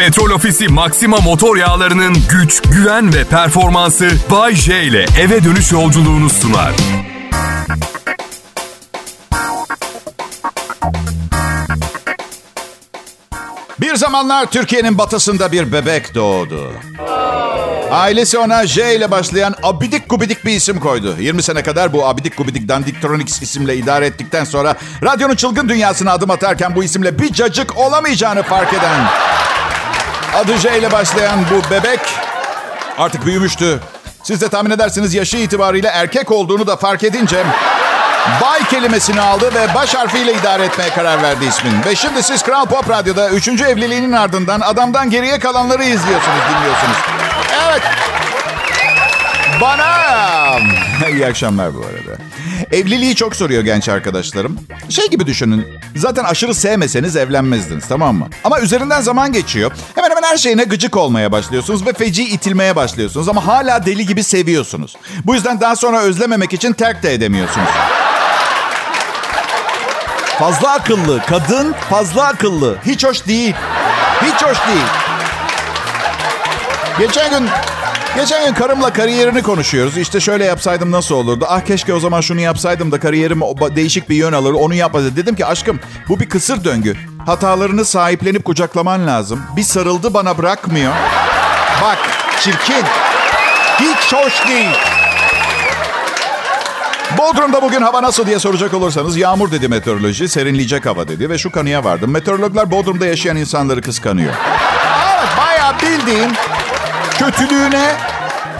Petrol Ofisi Maxima motor yağlarının güç, güven ve performansı Bay J ile eve dönüş yolculuğunu sunar. Bir zamanlar Türkiye'nin batısında bir bebek doğdu. Ailesi ona J ile başlayan abidik gubidik bir isim koydu. 20 sene kadar bu abidik gubidik Dandiktronics isimle idare ettikten sonra radyonun çılgın dünyasına adım atarken bu isimle bir cacık olamayacağını fark eden adı J ile başlayan bu bebek artık büyümüştü. Siz de tahmin edersiniz yaşı itibariyle erkek olduğunu da fark edince Bay kelimesini aldı ve baş harfiyle idare etmeye karar verdi ismin. Ve şimdi siz Kral Pop Radyo'da 3. evliliğinin ardından adamdan geriye kalanları izliyorsunuz, dinliyorsunuz. Evet. Bana. İyi akşamlar bu arada. Evliliği çok soruyor genç arkadaşlarım. Şey gibi düşünün. Zaten aşırı sevmeseniz evlenmezdiniz tamam mı? Ama üzerinden zaman geçiyor. Hemen hemen her şeyine gıcık olmaya başlıyorsunuz ve feci itilmeye başlıyorsunuz. Ama hala deli gibi seviyorsunuz. Bu yüzden daha sonra özlememek için terk de edemiyorsunuz. Fazla akıllı. Kadın fazla akıllı. Hiç hoş değil. Hiç hoş değil. Geçen gün Geçen gün karımla kariyerini konuşuyoruz. İşte şöyle yapsaydım nasıl olurdu? Ah keşke o zaman şunu yapsaydım da kariyerim değişik bir yön alır. Onu yapmadı. Dedim ki aşkım bu bir kısır döngü. Hatalarını sahiplenip kucaklaman lazım. Bir sarıldı bana bırakmıyor. Bak çirkin. Hiç hoş değil. Bodrum'da bugün hava nasıl diye soracak olursanız yağmur dedi meteoroloji, serinleyecek hava dedi ve şu kanıya vardım. Meteorologlar Bodrum'da yaşayan insanları kıskanıyor. Evet, bayağı bildiğin kötülüğüne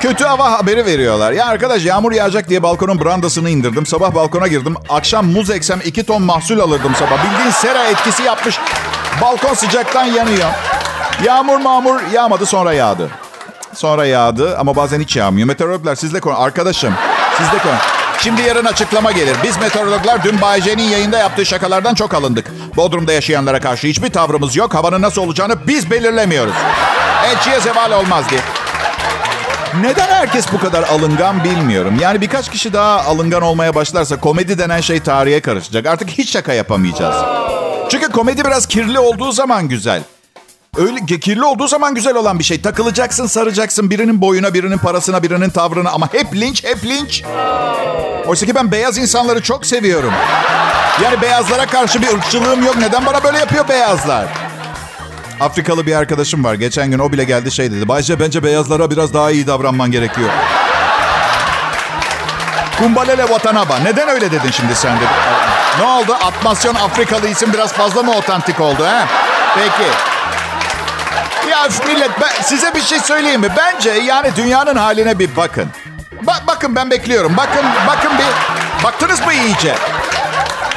kötü hava haberi veriyorlar. Ya arkadaş yağmur yağacak diye balkonun brandasını indirdim. Sabah balkona girdim. Akşam muz eksem iki ton mahsul alırdım sabah. Bildiğin sera etkisi yapmış. Balkon sıcaktan yanıyor. Yağmur mağmur yağmadı sonra yağdı. Sonra yağdı ama bazen hiç yağmıyor. Meteorologlar sizle konu. Arkadaşım sizle konu. Şimdi yarın açıklama gelir. Biz meteorologlar dün Bay J'nin yayında yaptığı şakalardan çok alındık. Bodrum'da yaşayanlara karşı hiçbir tavrımız yok. Havanın nasıl olacağını biz belirlemiyoruz. Elçiye zeval olmaz diye. Neden herkes bu kadar alıngan bilmiyorum. Yani birkaç kişi daha alıngan olmaya başlarsa komedi denen şey tarihe karışacak. Artık hiç şaka yapamayacağız. Çünkü komedi biraz kirli olduğu zaman güzel. Öyle kirli olduğu zaman güzel olan bir şey. Takılacaksın, saracaksın birinin boyuna, birinin parasına, birinin tavrına ama hep linç, hep linç. Oysa ki ben beyaz insanları çok seviyorum. Yani beyazlara karşı bir ırkçılığım yok. Neden bana böyle yapıyor beyazlar? Afrikalı bir arkadaşım var. Geçen gün o bile geldi şey dedi. Bayce bence beyazlara biraz daha iyi davranman gerekiyor. Kumbalele vatanaba. Neden öyle dedin şimdi sen de? Ne oldu? Atmasyon Afrikalı isim biraz fazla mı otantik oldu ha? Peki. Ya millet ben, size bir şey söyleyeyim mi? Bence yani dünyanın haline bir bakın. Ba- bakın ben bekliyorum. Bakın bakın bir. Baktınız mı iyice?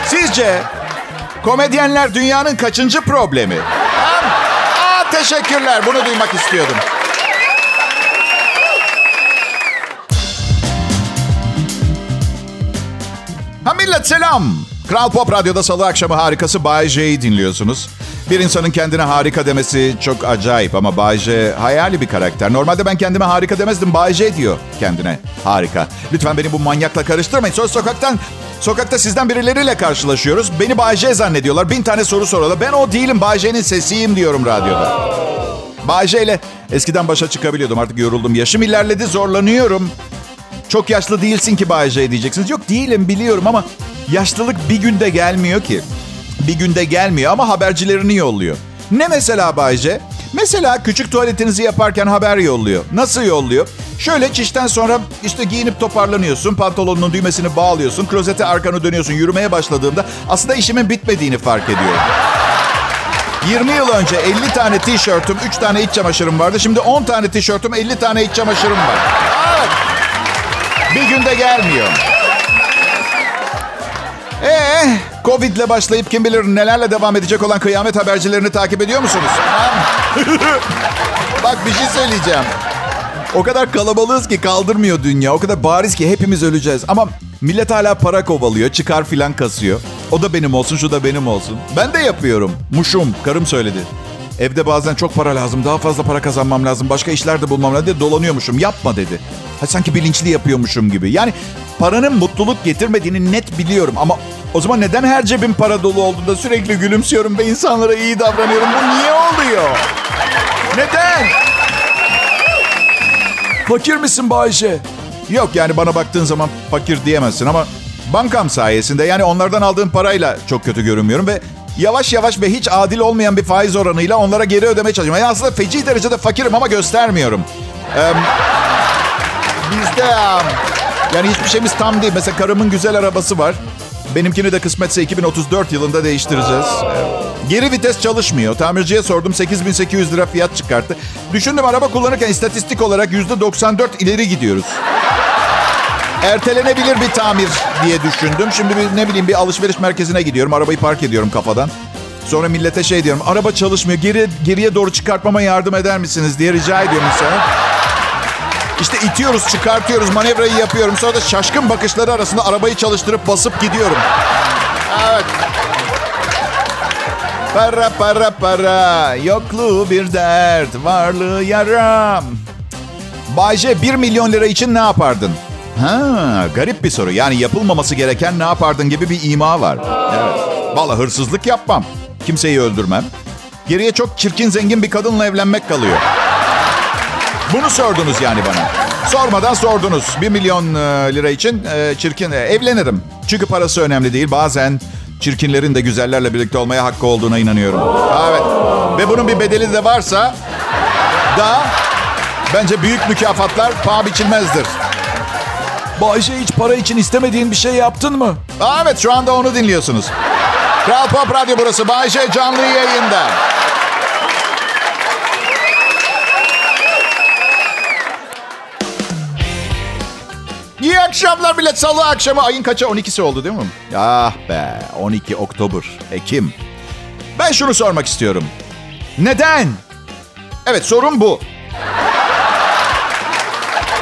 Sizce komedyenler dünyanın kaçıncı problemi? Teşekkürler. Bunu duymak istiyordum. Ha millet selam. Kral Pop Radyo'da salı akşamı harikası Bay J'yi dinliyorsunuz. Bir insanın kendine harika demesi çok acayip ama Bay J hayali bir karakter. Normalde ben kendime harika demezdim. Bay J diyor kendine harika. Lütfen beni bu manyakla karıştırmayın. Sonra sokaktan Sokakta sizden birileriyle karşılaşıyoruz. Beni Bay J zannediyorlar. Bin tane soru soruyorlar. Ben o değilim. Bay J'nin sesiyim diyorum radyoda. Bay J ile eskiden başa çıkabiliyordum. Artık yoruldum. Yaşım ilerledi. Zorlanıyorum. Çok yaşlı değilsin ki Bay J diyeceksiniz. Yok değilim biliyorum ama yaşlılık bir günde gelmiyor ki. Bir günde gelmiyor ama habercilerini yolluyor. Ne mesela Bay J? Mesela küçük tuvaletinizi yaparken haber yolluyor. Nasıl yolluyor? Şöyle çişten sonra işte giyinip toparlanıyorsun. Pantolonunun düğmesini bağlıyorsun. Klozete arkanı dönüyorsun. Yürümeye başladığımda aslında işimin bitmediğini fark ediyorum. 20 yıl önce 50 tane tişörtüm, 3 tane iç çamaşırım vardı. Şimdi 10 tane tişörtüm, 50 tane iç çamaşırım var. Evet. Bir günde gelmiyor. Ee, Covid'le başlayıp kim bilir nelerle devam edecek olan kıyamet habercilerini takip ediyor musunuz? Bak bir şey söyleyeceğim. O kadar kalabalığız ki kaldırmıyor dünya. O kadar bariz ki hepimiz öleceğiz. Ama millet hala para kovalıyor. Çıkar filan kasıyor. O da benim olsun, şu da benim olsun. Ben de yapıyorum. Muşum. Karım söyledi. Evde bazen çok para lazım. Daha fazla para kazanmam lazım. Başka işler de bulmam lazım diye dolanıyormuşum. Yapma dedi. Ha, sanki bilinçli yapıyormuşum gibi. Yani paranın mutluluk getirmediğini net biliyorum. Ama o zaman neden her cebim para dolu olduğunda sürekli gülümsüyorum ve insanlara iyi davranıyorum? Bu niye oluyor? Neden? Fakir misin Bayce? Yok yani bana baktığın zaman fakir diyemezsin ama bankam sayesinde yani onlardan aldığım parayla çok kötü görünmüyorum ve yavaş yavaş ve hiç adil olmayan bir faiz oranıyla onlara geri ödemeye çalışıyorum. Yani aslında feci derecede fakirim ama göstermiyorum. Ee, bizde yani hiçbir şeyimiz tam değil. Mesela karımın güzel arabası var. Benimkini de kısmetse 2034 yılında değiştireceğiz. Geri vites çalışmıyor. Tamirciye sordum 8800 lira fiyat çıkarttı. Düşündüm araba kullanırken istatistik olarak %94 ileri gidiyoruz. Ertelenebilir bir tamir diye düşündüm. Şimdi bir, ne bileyim bir alışveriş merkezine gidiyorum. Arabayı park ediyorum kafadan. Sonra millete şey diyorum. Araba çalışmıyor. Geri, geriye doğru çıkartmama yardım eder misiniz diye rica ediyorum insana. İşte itiyoruz, çıkartıyoruz, manevrayı yapıyorum. Sonra da şaşkın bakışları arasında arabayı çalıştırıp basıp gidiyorum. Evet. Para para para, yokluğu bir dert, varlığı yaram. Bayce 1 milyon lira için ne yapardın? Ha, garip bir soru. Yani yapılmaması gereken ne yapardın gibi bir ima var. Evet. Vallahi hırsızlık yapmam. Kimseyi öldürmem. Geriye çok çirkin zengin bir kadınla evlenmek kalıyor. Bunu sordunuz yani bana. Sormadan sordunuz. 1 milyon e, lira için e, çirkin e, evlenirim. Çünkü parası önemli değil. Bazen çirkinlerin de güzellerle birlikte olmaya hakkı olduğuna inanıyorum. Evet. Ve bunun bir bedeli de varsa da bence büyük mükafatlar paha biçilmezdir. Bayce hiç para için istemediğin bir şey yaptın mı? Aa, evet şu anda onu dinliyorsunuz. Kral Pop Radyo burası. Bayşe canlı yayında. İyi akşamlar millet. Salı akşamı ayın kaça? 12'si oldu değil mi? Ah be 12 Oktober, Ekim. Ben şunu sormak istiyorum. Neden? Evet sorun bu.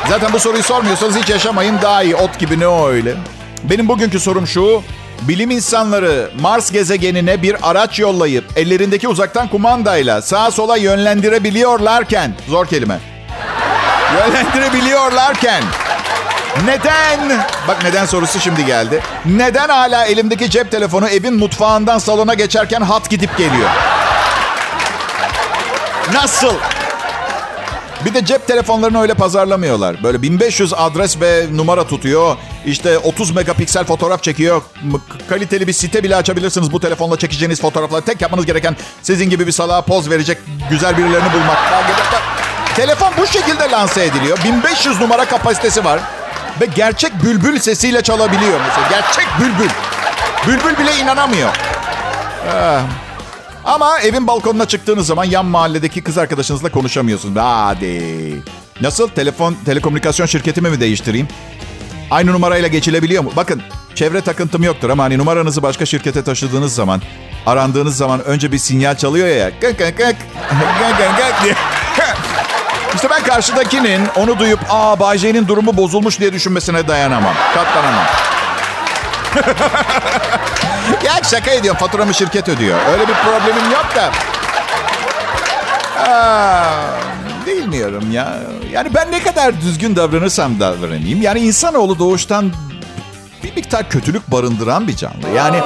Zaten bu soruyu sormuyorsanız hiç yaşamayın daha iyi. Ot gibi ne o öyle. Benim bugünkü sorum şu. Bilim insanları Mars gezegenine bir araç yollayıp ellerindeki uzaktan kumandayla sağa sola yönlendirebiliyorlarken, zor kelime. Yönlendirebiliyorlarken neden? Bak neden sorusu şimdi geldi. Neden hala elimdeki cep telefonu evin mutfağından salona geçerken hat gidip geliyor? Nasıl? Bir de cep telefonlarını öyle pazarlamıyorlar. Böyle 1500 adres ve numara tutuyor. İşte 30 megapiksel fotoğraf çekiyor. Kaliteli bir site bile açabilirsiniz bu telefonla çekeceğiniz fotoğrafları. Tek yapmanız gereken sizin gibi bir salağa poz verecek güzel birilerini bulmak. Telefon bu şekilde lanse ediliyor. 1500 numara kapasitesi var. Ve gerçek bülbül sesiyle çalabiliyor mesela. Gerçek bülbül. Bülbül bile inanamıyor. Ah. Ama evin balkonuna çıktığınız zaman yan mahalledeki kız arkadaşınızla konuşamıyorsunuz. Hadi. Nasıl? Telefon, telekomünikasyon şirketimi mi değiştireyim? Aynı numarayla geçilebiliyor mu? Bakın çevre takıntım yoktur ama hani numaranızı başka şirkete taşıdığınız zaman, arandığınız zaman önce bir sinyal çalıyor ya. Kık kık kık. diye. İşte ben karşıdakinin onu duyup aa Bay J'nin durumu bozulmuş diye düşünmesine dayanamam. Katlanamam. ya şaka ediyorum. Faturamı şirket ödüyor. Öyle bir problemim yok da. Aa, bilmiyorum ya. Yani ben ne kadar düzgün davranırsam davranayım. Yani insanoğlu doğuştan bir miktar kötülük barındıran bir canlı. Yani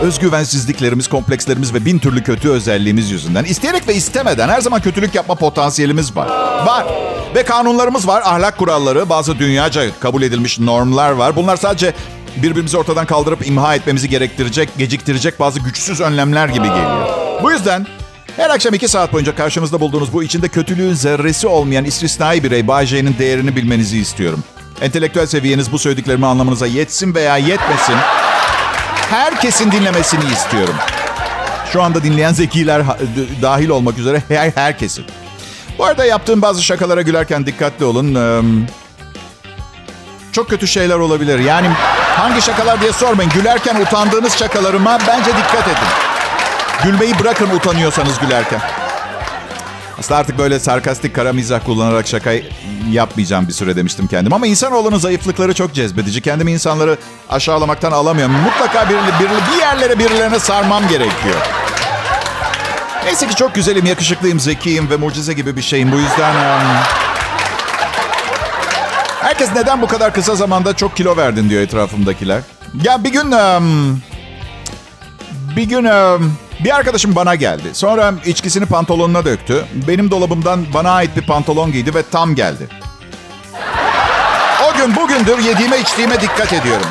özgüvensizliklerimiz, komplekslerimiz ve bin türlü kötü özelliğimiz yüzünden isteyerek ve istemeden her zaman kötülük yapma potansiyelimiz var. Var. Ve kanunlarımız var, ahlak kuralları, bazı dünyaca kabul edilmiş normlar var. Bunlar sadece birbirimizi ortadan kaldırıp imha etmemizi gerektirecek, geciktirecek bazı güçsüz önlemler gibi geliyor. Bu yüzden her akşam iki saat boyunca karşımızda bulduğunuz bu içinde kötülüğün zerresi olmayan istisnai birey Bay değerini bilmenizi istiyorum. Entelektüel seviyeniz bu söylediklerimi anlamanıza yetsin veya yetmesin. Herkesin dinlemesini istiyorum. Şu anda dinleyen zekiler dahil olmak üzere her herkesin. Bu arada yaptığım bazı şakalara gülerken dikkatli olun. Çok kötü şeyler olabilir. Yani hangi şakalar diye sormayın. Gülerken utandığınız şakalarıma bence dikkat edin. Gülmeyi bırakın utanıyorsanız gülerken. Aslında artık böyle sarkastik kara mizah kullanarak şaka yapmayacağım bir süre demiştim kendim. Ama insanoğlunun zayıflıkları çok cezbedici. Kendimi insanları aşağılamaktan alamıyorum. Mutlaka bir, bir, bir yerlere birilerine sarmam gerekiyor. Neyse ki çok güzelim, yakışıklıyım, zekiyim ve mucize gibi bir şeyim. Bu yüzden... Herkes neden bu kadar kısa zamanda çok kilo verdin diyor etrafımdakiler. Ya bir gün... Bir gün... Bir arkadaşım bana geldi. Sonra içkisini pantolonuna döktü. Benim dolabımdan bana ait bir pantolon giydi ve tam geldi. O gün bugündür yediğime içtiğime dikkat ediyorum.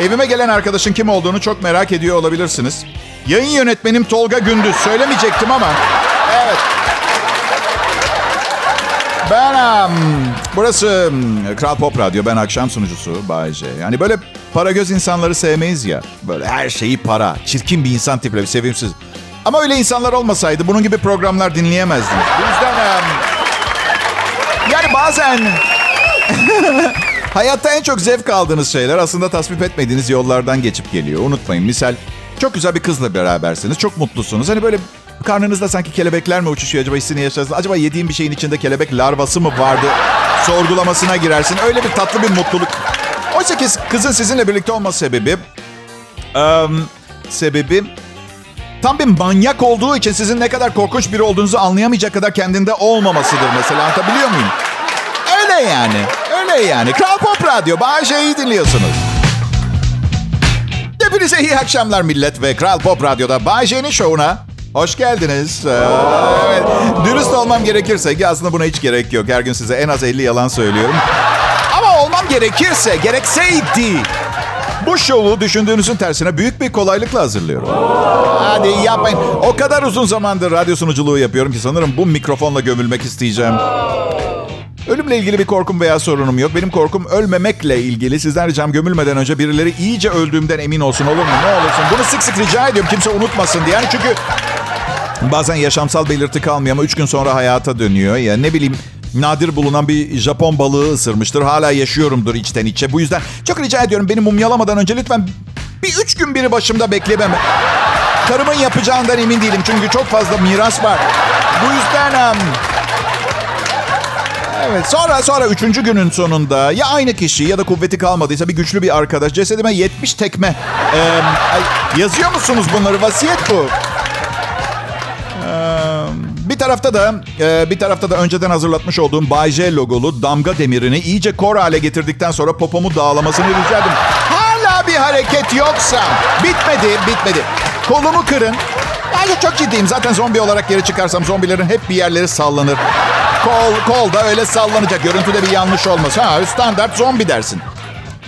Evime gelen arkadaşın kim olduğunu çok merak ediyor olabilirsiniz. Yayın yönetmenim Tolga Gündüz. Söylemeyecektim ama. Evet. Ben burası Kral Pop Radyo. Ben akşam sunucusu Bayece. Yani böyle para göz insanları sevmeyiz ya. Böyle her şeyi para. Çirkin bir insan tipi, sevimsiz. Ama öyle insanlar olmasaydı bunun gibi programlar dinleyemezdiniz. Bu yüzden yani bazen hayatta en çok zevk aldığınız şeyler aslında tasvip etmediğiniz yollardan geçip geliyor. Unutmayın. Misal çok güzel bir kızla berabersiniz. Çok mutlusunuz. Hani böyle karnınızda sanki kelebekler mi uçuşuyor acaba hissini yaşarsınız? Acaba yediğim bir şeyin içinde kelebek larvası mı vardı? Sorgulamasına girersin. Öyle bir tatlı bir mutluluk. Oysa ki kızın sizinle birlikte olma sebebi... Um, sebebi tam bir manyak olduğu için sizin ne kadar korkunç biri olduğunuzu anlayamayacak kadar kendinde olmamasıdır mesela. Anlatabiliyor muyum? Öyle yani. Öyle yani. Kral Pop Radyo. Bağışay'ı dinliyorsunuz. Hepinize iyi akşamlar millet ve Kral Pop Radyo'da Bay J'nin şovuna hoş geldiniz. Evet. Dürüst olmam gerekirse ki aslında buna hiç gerek yok. Her gün size en az 50 yalan söylüyorum. Gerekirse, gerekseydi bu şovu düşündüğünüzün tersine büyük bir kolaylıkla hazırlıyorum. Hadi yapmayın. O kadar uzun zamandır radyo sunuculuğu yapıyorum ki sanırım bu mikrofonla gömülmek isteyeceğim. Ölümle ilgili bir korkum veya sorunum yok. Benim korkum ölmemekle ilgili. Sizden ricam gömülmeden önce birileri iyice öldüğümden emin olsun olur mu? Ne olursun. Bunu sık sık rica ediyorum. Kimse unutmasın diye. Yani çünkü bazen yaşamsal belirti kalmıyor ama üç gün sonra hayata dönüyor. Ya ne bileyim nadir bulunan bir Japon balığı ısırmıştır. Hala yaşıyorumdur içten içe. Bu yüzden çok rica ediyorum beni mumyalamadan önce lütfen bir üç gün biri başımda beklememe. Karımın yapacağından emin değilim çünkü çok fazla miras var. Bu yüzden... Evet sonra sonra üçüncü günün sonunda ya aynı kişi ya da kuvveti kalmadıysa bir güçlü bir arkadaş cesedime 70 tekme. Ee, yazıyor musunuz bunları? Vasiyet bu. Tarafta da e, bir tarafta da önceden hazırlatmış olduğum Bay J logolu damga demirini iyice kor hale getirdikten sonra popomu dağlamasını rica ettim. Hala bir hareket yoksa bitmedi bitmedi. Kolumu kırın. Bence çok ciddiyim. Zaten zombi olarak geri çıkarsam zombilerin hep bir yerleri sallanır. Kol, kol da öyle sallanacak. Görüntüde bir yanlış olmaz. Ha, standart zombi dersin.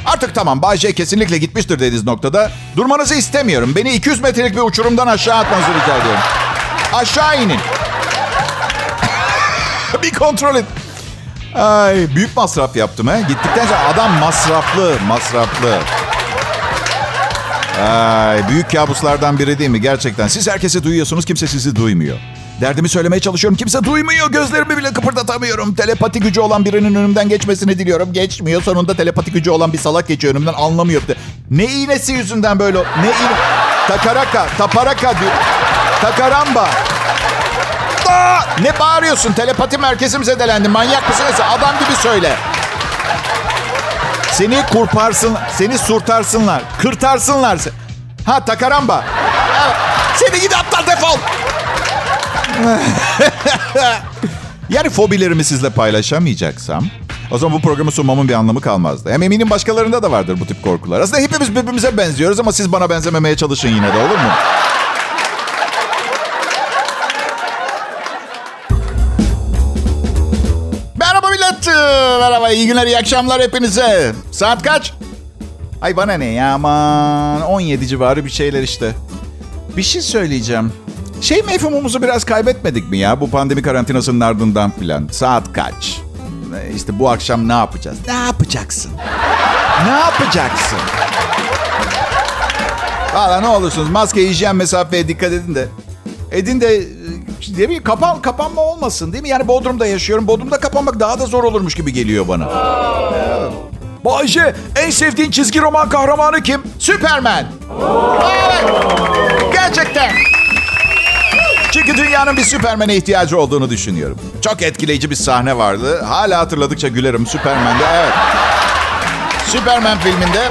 Artık tamam Bay J kesinlikle gitmiştir dediğiniz noktada. Durmanızı istemiyorum. Beni 200 metrelik bir uçurumdan aşağı atmanızı rica ediyorum. Aşağı inin. bir kontrol et. Ay, büyük masraf yaptım he. Gittikten sonra adam masraflı, masraflı. Ay, büyük kabuslardan biri değil mi gerçekten? Siz herkesi duyuyorsunuz, kimse sizi duymuyor. Derdimi söylemeye çalışıyorum. Kimse duymuyor. Gözlerimi bile kıpırdatamıyorum. Telepati gücü olan birinin önümden geçmesini diliyorum. Geçmiyor. Sonunda telepati gücü olan bir salak geçiyor önümden. Anlamıyor. Ne iğnesi yüzünden böyle? Ne iğne? Takaraka, taparaka. Takaramba. Ne bağırıyorsun? Telepati merkezim zedelendi. Manyak mısın? Adam gibi söyle. Seni kurparsın, seni surtarsınlar, kırtarsınlar. Ha takaramba. Seni gidi aptal defol. yani fobilerimi sizle paylaşamayacaksam o zaman bu programı sunmamın bir anlamı kalmazdı. Hem eminim başkalarında da vardır bu tip korkular. Aslında hepimiz birbirimize benziyoruz ama siz bana benzememeye çalışın yine de olur mu? İyi günler, iyi akşamlar hepinize. Saat kaç? Ay bana ne ya aman 17 civarı bir şeyler işte. Bir şey söyleyeceğim. Şey mefhumumuzu biraz kaybetmedik mi ya bu pandemi karantinasının ardından filan? Saat kaç? İşte bu akşam ne yapacağız? Ne yapacaksın? Ne yapacaksın? Valla ne olursunuz maske, hijyen, mesafeye dikkat edin de. Edin de değil mi? Kapan, kapanma olmasın değil mi? Yani Bodrum'da yaşıyorum. Bodrum'da kapanmak daha da zor olurmuş gibi geliyor bana. Bayce en sevdiğin çizgi roman kahramanı kim? Superman. Evet. Gerçekten. Çünkü dünyanın bir Süpermen'e ihtiyacı olduğunu düşünüyorum. Çok etkileyici bir sahne vardı. Hala hatırladıkça gülerim Süpermen'de. Evet. Süpermen filminde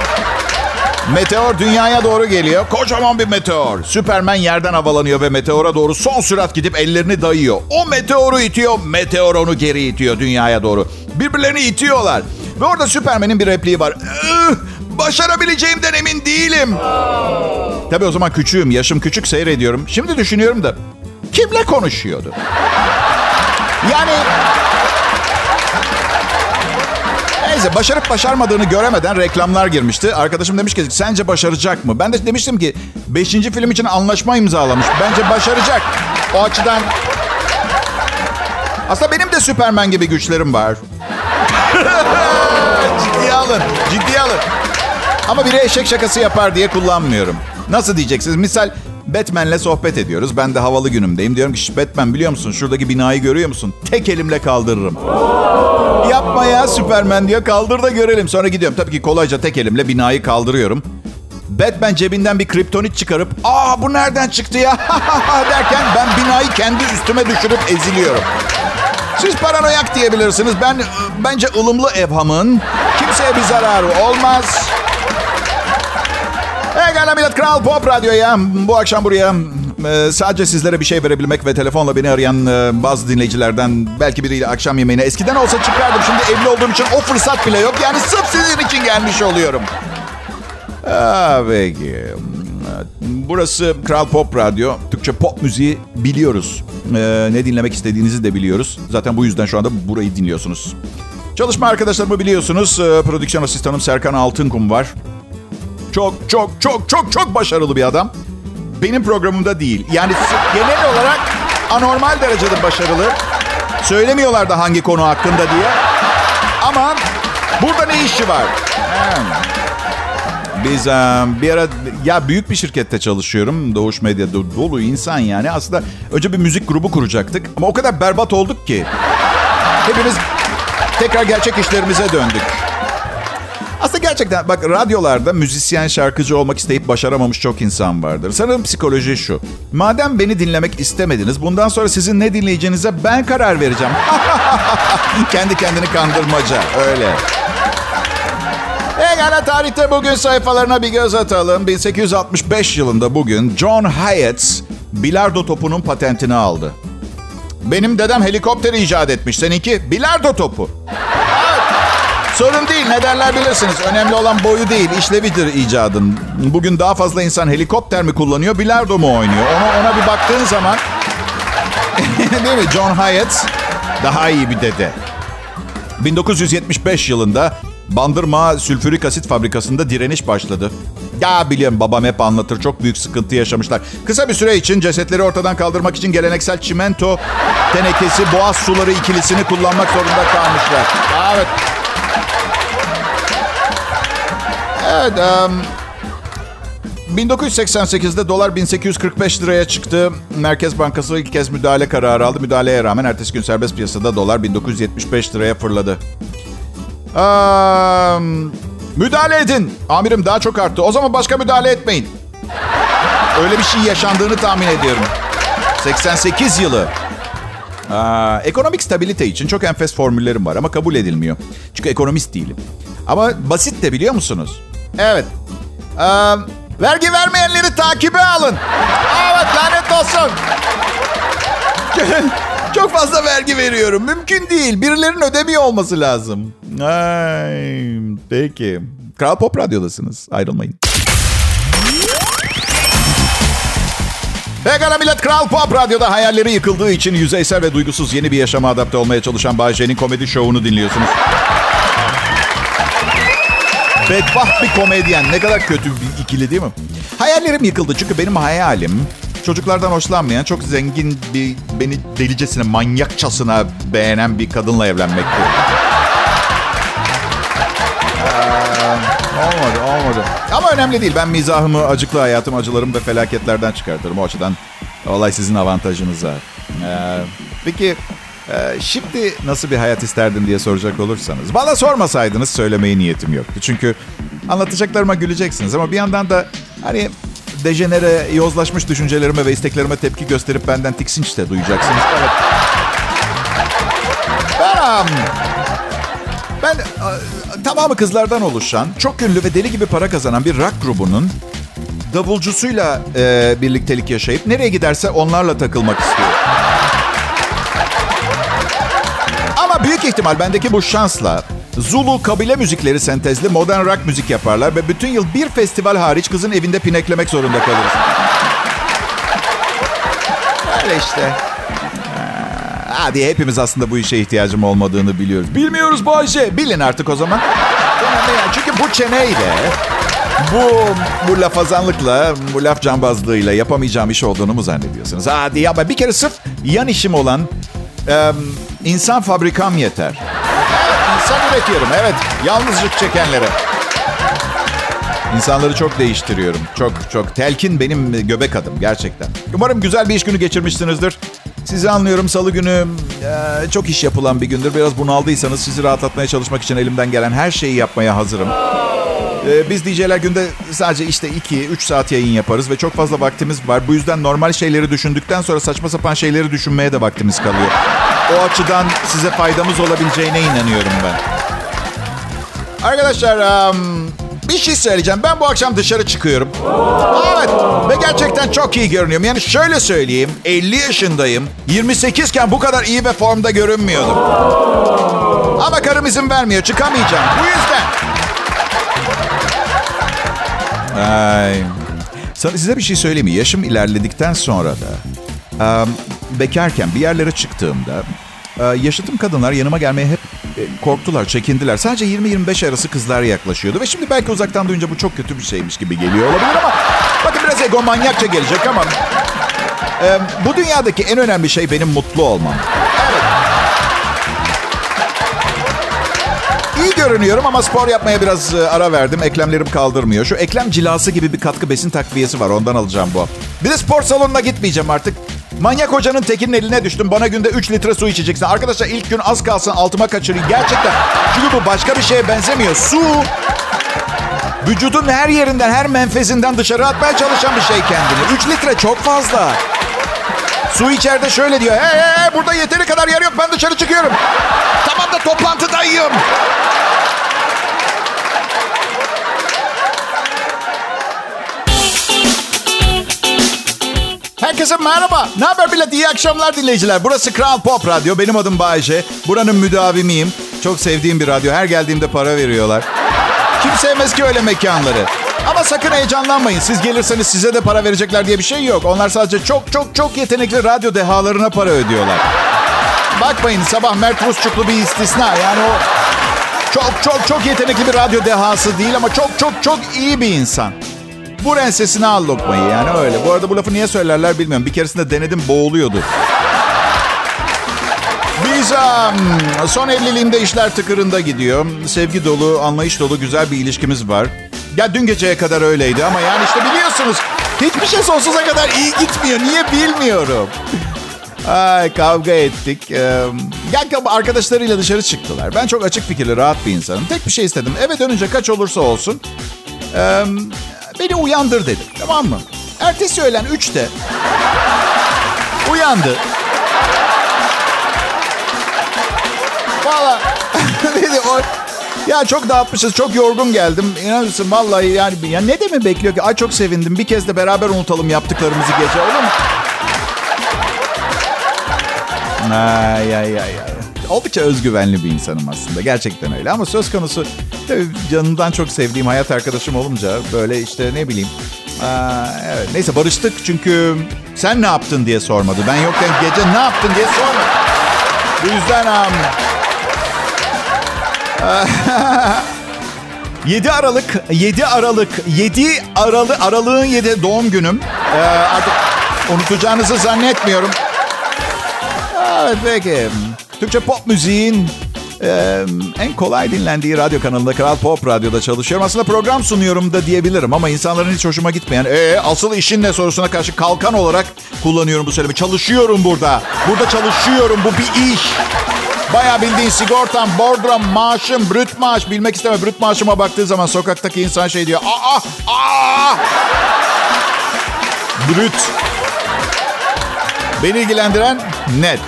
meteor dünyaya doğru geliyor. Kocaman bir meteor. Süpermen yerden havalanıyor ve meteora doğru son sürat gidip ellerini dayıyor. O meteoru itiyor, meteor onu geri itiyor dünyaya doğru. Birbirlerini itiyorlar. Ve orada Süpermen'in bir repliği var. Başarabileceğimden emin değilim. Tabii o zaman küçüğüm, yaşım küçük seyrediyorum. Şimdi düşünüyorum da kimle konuşuyordu? Yani Neyse başarıp başarmadığını göremeden reklamlar girmişti. Arkadaşım demiş ki sence başaracak mı? Ben de demiştim ki 5. film için anlaşma imzalamış. Bence başaracak. O açıdan aslında benim de Süpermen gibi güçlerim var. ciddiye alın, ciddiye alın. Ama biri eşek şakası yapar diye kullanmıyorum. Nasıl diyeceksiniz? Misal Batman'le sohbet ediyoruz. Ben de havalı günümdeyim. Diyorum ki Batman biliyor musun? Şuradaki binayı görüyor musun? Tek elimle kaldırırım. Yapma ya Süpermen diyor. Kaldır da görelim. Sonra gidiyorum. Tabii ki kolayca tek elimle binayı kaldırıyorum. Batman cebinden bir kriptonit çıkarıp ''Aa bu nereden çıktı ya?'' derken ben binayı kendi üstüme düşürüp eziliyorum. Siz paranoyak diyebilirsiniz. Ben bence ılımlı evhamın kimseye bir zararı olmaz. Egala Millet Kral Pop Radyo'ya bu akşam buraya e, sadece sizlere bir şey verebilmek ve telefonla beni arayan e, bazı dinleyicilerden belki biriyle akşam yemeğine eskiden olsa çıkardım. Şimdi evli olduğum için o fırsat bile yok. Yani sırf sizin için gelmiş oluyorum. Aa, peki. Burası Kral Pop Radyo. Türkçe pop müziği biliyoruz. Ee, ne dinlemek istediğinizi de biliyoruz. Zaten bu yüzden şu anda burayı dinliyorsunuz. Çalışma arkadaşlarımı biliyorsunuz. Prodüksiyon asistanım Serkan Altınkum var. Çok çok çok çok çok başarılı bir adam. Benim programımda değil. Yani genel olarak anormal derecede başarılı. Söylemiyorlar da hangi konu hakkında diye. Ama burada ne işi var? Biz bir ara ya büyük bir şirkette çalışıyorum. Doğuş Medya dolu insan yani. Aslında önce bir müzik grubu kuracaktık. Ama o kadar berbat olduk ki. Hepimiz tekrar gerçek işlerimize döndük. Aslında gerçekten bak radyolarda müzisyen şarkıcı olmak isteyip başaramamış çok insan vardır. Sanırım psikoloji şu. Madem beni dinlemek istemediniz bundan sonra sizin ne dinleyeceğinize ben karar vereceğim. Kendi kendini kandırmaca öyle. Egala tarihte bugün sayfalarına bir göz atalım. 1865 yılında bugün John Hyatt bilardo topunun patentini aldı. Benim dedem helikopteri icat etmiş. Seninki bilardo topu. Sorun değil ne derler bilirsiniz. Önemli olan boyu değil işlevidir icadın. Bugün daha fazla insan helikopter mi kullanıyor bilardo mu oynuyor? Ona, ona bir baktığın zaman değil mi John Hyatt daha iyi bir dede. 1975 yılında Bandırma Sülfürik Asit Fabrikası'nda direniş başladı. Ya biliyorum babam hep anlatır çok büyük sıkıntı yaşamışlar. Kısa bir süre için cesetleri ortadan kaldırmak için geleneksel çimento tenekesi boğaz suları ikilisini kullanmak zorunda kalmışlar. Evet. Evet. Um, 1988'de dolar 1845 liraya çıktı. Merkez Bankası ilk kez müdahale kararı aldı. Müdahaleye rağmen ertesi gün serbest piyasada dolar 1975 liraya fırladı. Ee, müdahale edin. Amirim daha çok arttı. O zaman başka müdahale etmeyin. Öyle bir şey yaşandığını tahmin ediyorum. 88 yılı. Aa, ekonomik stabilite için çok enfes formüllerim var ama kabul edilmiyor. Çünkü ekonomist değilim. Ama basit de biliyor musunuz? Evet. Ee, vergi vermeyenleri takibe alın. Evet lanet olsun. çok fazla vergi veriyorum. Mümkün değil. Birilerinin ödemiyor olması lazım. Ay, peki. Kral Pop Radyo'dasınız. Ayrılmayın. Pekala millet Kral Pop Radyo'da hayalleri yıkıldığı için yüzeysel ve duygusuz yeni bir yaşama adapte olmaya çalışan Bayce'nin komedi şovunu dinliyorsunuz. Bedbaht bir komedyen. Ne kadar kötü bir ikili değil mi? Hayallerim yıkıldı çünkü benim hayalim çocuklardan hoşlanmayan, çok zengin bir, beni delicesine, manyakçasına beğenen bir kadınla evlenmekti. Olmadı, olmadı. Ama önemli değil. Ben mizahımı, acıklı hayatım, acılarım ve felaketlerden çıkartırım. O açıdan olay sizin avantajınıza. Ee, peki e, şimdi nasıl bir hayat isterdin diye soracak olursanız. Bana sormasaydınız söylemeye niyetim yoktu. Çünkü anlatacaklarıma güleceksiniz. Ama bir yandan da hani dejenere, yozlaşmış düşüncelerime ve isteklerime tepki gösterip benden tiksinç de duyacaksınız. Evet. Ben, ben tamamı kızlardan oluşan, çok ünlü ve deli gibi para kazanan bir rock grubunun davulcusuyla e, birliktelik yaşayıp nereye giderse onlarla takılmak istiyor. İhtimal bendeki bu şansla Zulu kabile müzikleri sentezli modern rock müzik yaparlar ve bütün yıl bir festival hariç kızın evinde pineklemek zorunda kalırız. Öyle işte. Hadi hepimiz aslında bu işe ihtiyacım olmadığını biliyoruz. Bilmiyoruz Bayce. Bilin artık o zaman. Çünkü bu çeneyle, bu, bu lafazanlıkla, bu laf cambazlığıyla yapamayacağım iş olduğunu mu zannediyorsunuz? Hadi yapma. Bir kere sırf yan işim olan e, insan fabrikam yeter. Evet, insan üretiyorum. Evet, yalnızlık çekenlere. İnsanları çok değiştiriyorum. Çok çok. Telkin benim göbek adım gerçekten. Umarım güzel bir iş günü geçirmişsinizdir. Sizi anlıyorum. Salı günü e, çok iş yapılan bir gündür. Biraz bunaldıysanız sizi rahatlatmaya çalışmak için elimden gelen her şeyi yapmaya hazırım. E, biz DJ'ler günde sadece işte 2-3 saat yayın yaparız ve çok fazla vaktimiz var. Bu yüzden normal şeyleri düşündükten sonra saçma sapan şeyleri düşünmeye de vaktimiz kalıyor. O açıdan size faydamız olabileceğine inanıyorum ben. Arkadaşlar bir şey söyleyeceğim. Ben bu akşam dışarı çıkıyorum. Evet ve gerçekten çok iyi görünüyorum. Yani şöyle söyleyeyim. 50 yaşındayım. 28 iken bu kadar iyi ve formda görünmüyordum. Ama karım izin vermiyor. Çıkamayacağım. Bu yüzden. Ay. Size bir şey söyleyeyim mi? Yaşım ilerledikten sonra da bekarken bir yerlere çıktığımda yaşıtım kadınlar yanıma gelmeye hep e, korktular, çekindiler. Sadece 20-25 arası kızlar yaklaşıyordu. Ve şimdi belki uzaktan duyunca bu çok kötü bir şeymiş gibi geliyor olabilir ama... Bakın biraz egomanyakça gelecek ama... Bu dünyadaki en önemli şey benim mutlu olmam. Görünüyorum ama spor yapmaya biraz e, ara verdim. Eklemlerim kaldırmıyor. Şu eklem cilası gibi bir katkı besin takviyesi var. Ondan alacağım bu. Bir de spor salonuna gitmeyeceğim artık. Manyak hocanın tekinin eline düştüm. Bana günde 3 litre su içeceksin. Arkadaşlar ilk gün az kalsın altıma kaçırayım. Gerçekten. Çünkü bu başka bir şeye benzemiyor. Su vücudun her yerinden, her menfezinden dışarı atmaya çalışan bir şey kendini. 3 litre çok fazla. Su içeride şöyle diyor. Hey, hey, hey burada yeteri kadar yer yok. Ben dışarı çıkıyorum. Tamam da toplantıdayım. Herkese merhaba. Ne haber millet? İyi akşamlar dinleyiciler. Burası Kral Pop Radyo. Benim adım Bayece. Buranın müdavimiyim. Çok sevdiğim bir radyo. Her geldiğimde para veriyorlar. Kim sevmez ki öyle mekanları? Ama sakın heyecanlanmayın. Siz gelirseniz size de para verecekler diye bir şey yok. Onlar sadece çok çok çok yetenekli radyo dehalarına para ödüyorlar. Bakmayın sabah Mert Rusçuklu bir istisna. Yani o çok çok çok yetenekli bir radyo dehası değil ama çok çok çok iyi bir insan. Bu ensesine al lokmayı yani öyle. Bu arada bu lafı niye söylerler bilmiyorum. Bir keresinde denedim boğuluyordu. Biz son evliliğimde işler tıkırında gidiyor. Sevgi dolu, anlayış dolu güzel bir ilişkimiz var. Ya dün geceye kadar öyleydi ama yani işte biliyorsunuz hiçbir şey sonsuza kadar iyi gitmiyor. Niye bilmiyorum. Ay kavga ettik. Ee, yani arkadaşlarıyla dışarı çıktılar. Ben çok açık fikirli, rahat bir insanım. Tek bir şey istedim. Eve dönünce kaç olursa olsun ee, beni uyandır dedim. Tamam mı? Ertesi öğlen 3'te uyandı. Valla dedi o ya çok dağıtmışız, çok yorgun geldim. İnanır mısın vallahi yani ya ne de mi bekliyor ki? Ay çok sevindim. Bir kez de beraber unutalım yaptıklarımızı gece olur mu? Ay ay ay ay. Oldukça özgüvenli bir insanım aslında. Gerçekten öyle. Ama söz konusu tabii canımdan çok sevdiğim hayat arkadaşım olunca böyle işte ne bileyim. Aa, evet. Neyse barıştık çünkü sen ne yaptın diye sormadı. Ben yokken gece ne yaptın diye sormadı. Bu yüzden um, 7 Aralık 7 Aralık 7 Aralık Aralık'ın 7 doğum günüm. Ee, artık unutacağınızı zannetmiyorum. Evet peki. Türkçe pop müziğin e, en kolay dinlendiği radyo kanalında Kral Pop Radyo'da çalışıyorum. Aslında program sunuyorum da diyebilirim ama insanların hiç hoşuma gitmeyen e, asıl işin ne sorusuna karşı kalkan olarak kullanıyorum bu söylemi. Çalışıyorum burada. Burada çalışıyorum. Bu bir iş. Bayağı bildiğin sigortam, bordrom, maaşım, brüt maaş. Bilmek isteme brüt maaşıma baktığı zaman sokaktaki insan şey diyor. Aa, aa. Brüt. Beni ilgilendiren net.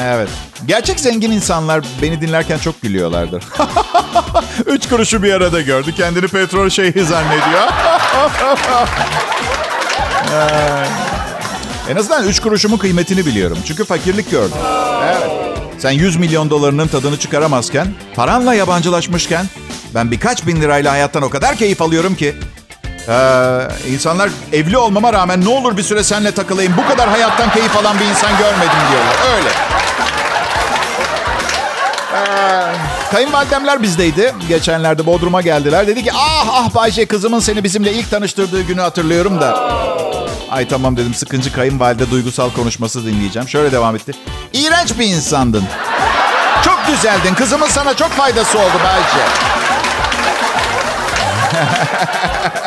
Evet. Gerçek zengin insanlar beni dinlerken çok gülüyorlardır. Üç kuruşu bir arada gördü. Kendini petrol şeyhi zannediyor. en azından üç kuruşumun kıymetini biliyorum. Çünkü fakirlik gördüm. Evet. Sen 100 milyon dolarının tadını çıkaramazken, paranla yabancılaşmışken ben birkaç bin lirayla hayattan o kadar keyif alıyorum ki. Ee, insanlar evli olmama rağmen ne olur bir süre seninle takılayım. Bu kadar hayattan keyif alan bir insan görmedim diyorlar. Öyle. Kayınvalidemler bizdeydi. Geçenlerde Bodrum'a geldiler. Dedi ki ah ah Bayce kızımın seni bizimle ilk tanıştırdığı günü hatırlıyorum da. Ay tamam dedim sıkıncı kayınvalide duygusal konuşması dinleyeceğim. Şöyle devam etti. İğrenç bir insandın. Çok güzeldin. Kızımın sana çok faydası oldu Bayce.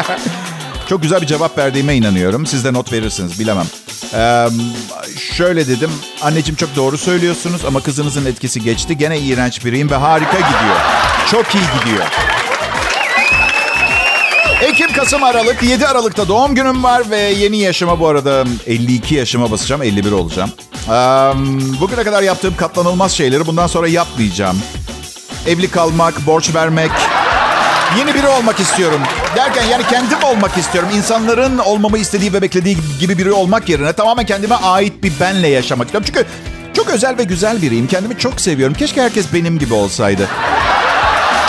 çok güzel bir cevap verdiğime inanıyorum. Siz de not verirsiniz bilemem. Ee, şöyle dedim. Anneciğim çok doğru söylüyorsunuz ama kızınızın etkisi geçti. Gene iğrenç biriyim ve harika gidiyor. Çok iyi gidiyor. Ekim, Kasım, Aralık. 7 Aralık'ta doğum günüm var ve yeni yaşıma bu arada 52 yaşıma basacağım. 51 olacağım. Ee, bugüne kadar yaptığım katlanılmaz şeyleri bundan sonra yapmayacağım. Evli kalmak, borç vermek, yeni biri olmak istiyorum. Derken yani kendim olmak istiyorum. İnsanların olmamı istediği ve beklediği gibi biri olmak yerine tamamen kendime ait bir benle yaşamak istiyorum. Çünkü çok özel ve güzel biriyim. Kendimi çok seviyorum. Keşke herkes benim gibi olsaydı.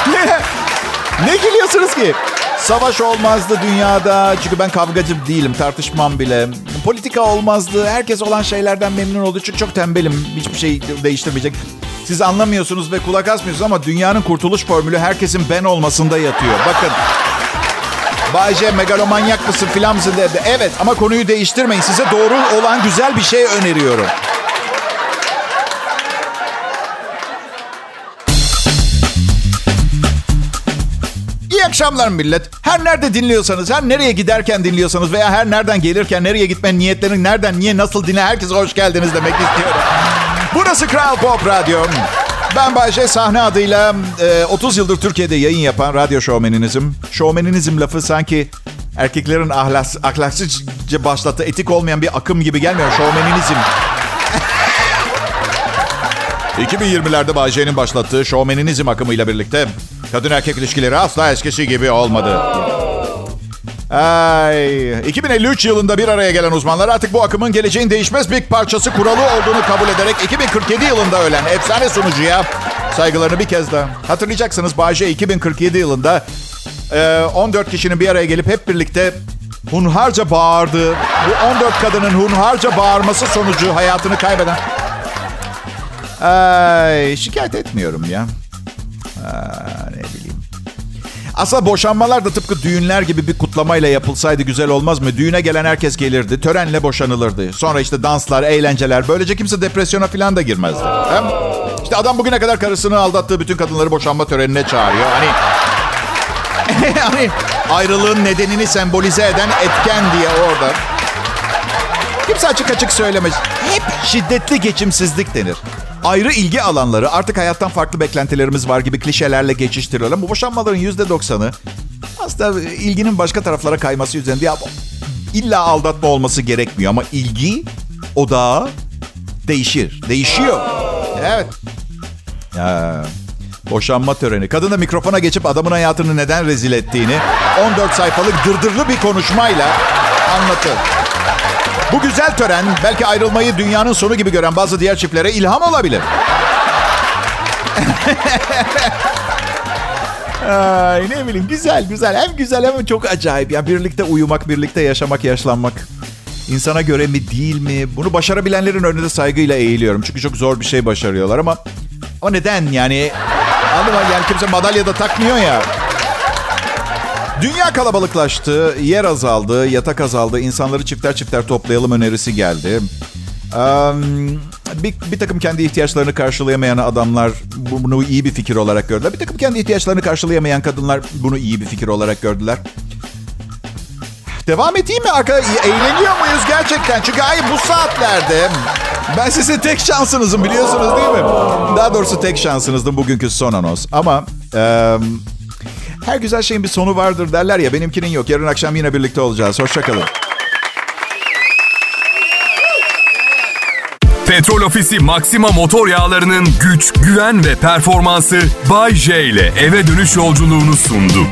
ne gülüyorsunuz ki? Savaş olmazdı dünyada. Çünkü ben kavgacı değilim. Tartışmam bile. Politika olmazdı. Herkes olan şeylerden memnun oldu. Çünkü çok tembelim. Hiçbir şey değiştirmeyecek. Siz anlamıyorsunuz ve kulak asmıyorsunuz ama dünyanın kurtuluş formülü herkesin ben olmasında yatıyor. Bakın. Bayce megalomanyak mısın filan mısın dedi. Evet ama konuyu değiştirmeyin. Size doğru olan güzel bir şey öneriyorum. İyi akşamlar millet. Her nerede dinliyorsanız, her nereye giderken dinliyorsanız veya her nereden gelirken nereye gitme niyetlerin nereden, niye, nasıl dinle herkese hoş geldiniz demek istiyorum. Burası Kral Pop Radyo. Ben Bayşe sahne adıyla e, 30 yıldır Türkiye'de yayın yapan radyo şovmeninizim. Şovmeninizm lafı sanki erkeklerin ahlaks, ahlaksızca başlattığı etik olmayan bir akım gibi gelmiyor. Şovmeninizm. 2020'lerde Bayşe'nin başlattığı şovmeninizm akımıyla birlikte kadın erkek ilişkileri asla eskisi gibi olmadı. Ay, 2053 yılında bir araya gelen uzmanlar artık bu akımın geleceğin değişmez bir parçası kuralı olduğunu kabul ederek 2047 yılında ölen efsane sunucuya saygılarını bir kez daha. Hatırlayacaksınız Bayce 2047 yılında 14 kişinin bir araya gelip hep birlikte hunharca bağırdığı, bu 14 kadının hunharca bağırması sonucu hayatını kaybeden... Ay, şikayet etmiyorum ya. Bileyim. Aslında boşanmalar da tıpkı düğünler gibi bir kutlamayla yapılsaydı güzel olmaz mı? Düğüne gelen herkes gelirdi, törenle boşanılırdı. Sonra işte danslar, eğlenceler. Böylece kimse depresyona falan da girmezdi. Hem işte adam bugüne kadar karısını aldattığı bütün kadınları boşanma törenine çağırıyor. Hani hani ayrılığın nedenini sembolize eden etken diye orada. Kimse açık açık söylemez. Hep şiddetli geçimsizlik denir ayrı ilgi alanları artık hayattan farklı beklentilerimiz var gibi klişelerle geçiştiriyorlar. Ama boşanmaların %90'ı aslında ilginin başka taraflara kayması üzerinde. Ya, illa aldatma olması gerekmiyor ama ilgi odağı değişir. Değişiyor. Evet. Ya, boşanma töreni. Kadın da mikrofona geçip adamın hayatını neden rezil ettiğini 14 sayfalık dırdırlı bir konuşmayla anlatır. Bu güzel tören belki ayrılmayı dünyanın sonu gibi gören bazı diğer çiftlere ilham olabilir. Ay ne bileyim güzel güzel hem güzel hem çok acayip. Ya birlikte uyumak, birlikte yaşamak, yaşlanmak. İnsana göre mi değil mi? Bunu başarabilenlerin önünde saygıyla eğiliyorum. Çünkü çok zor bir şey başarıyorlar ama ama neden yani? Anladın Yani kimse madalya da takmıyor ya. Dünya kalabalıklaştı, yer azaldı, yatak azaldı, insanları çifter çifter toplayalım önerisi geldi. Um, bir, bir takım kendi ihtiyaçlarını karşılayamayan adamlar bunu iyi bir fikir olarak gördüler. Bir takım kendi ihtiyaçlarını karşılayamayan kadınlar bunu iyi bir fikir olarak gördüler. Devam edeyim mi arkadaşlar? Eğleniyor muyuz gerçekten? Çünkü ay bu saatlerde ben size tek şansınızım biliyorsunuz değil mi? Daha doğrusu tek şansınızdım bugünkü son anons. Ama... Um, her güzel şeyin bir sonu vardır derler ya. Benimkinin yok. Yarın akşam yine birlikte olacağız. Hoşçakalın. Petrol Ofisi Maxima motor yağlarının güç, güven ve performansı Bay J ile eve dönüş yolculuğunu sundu.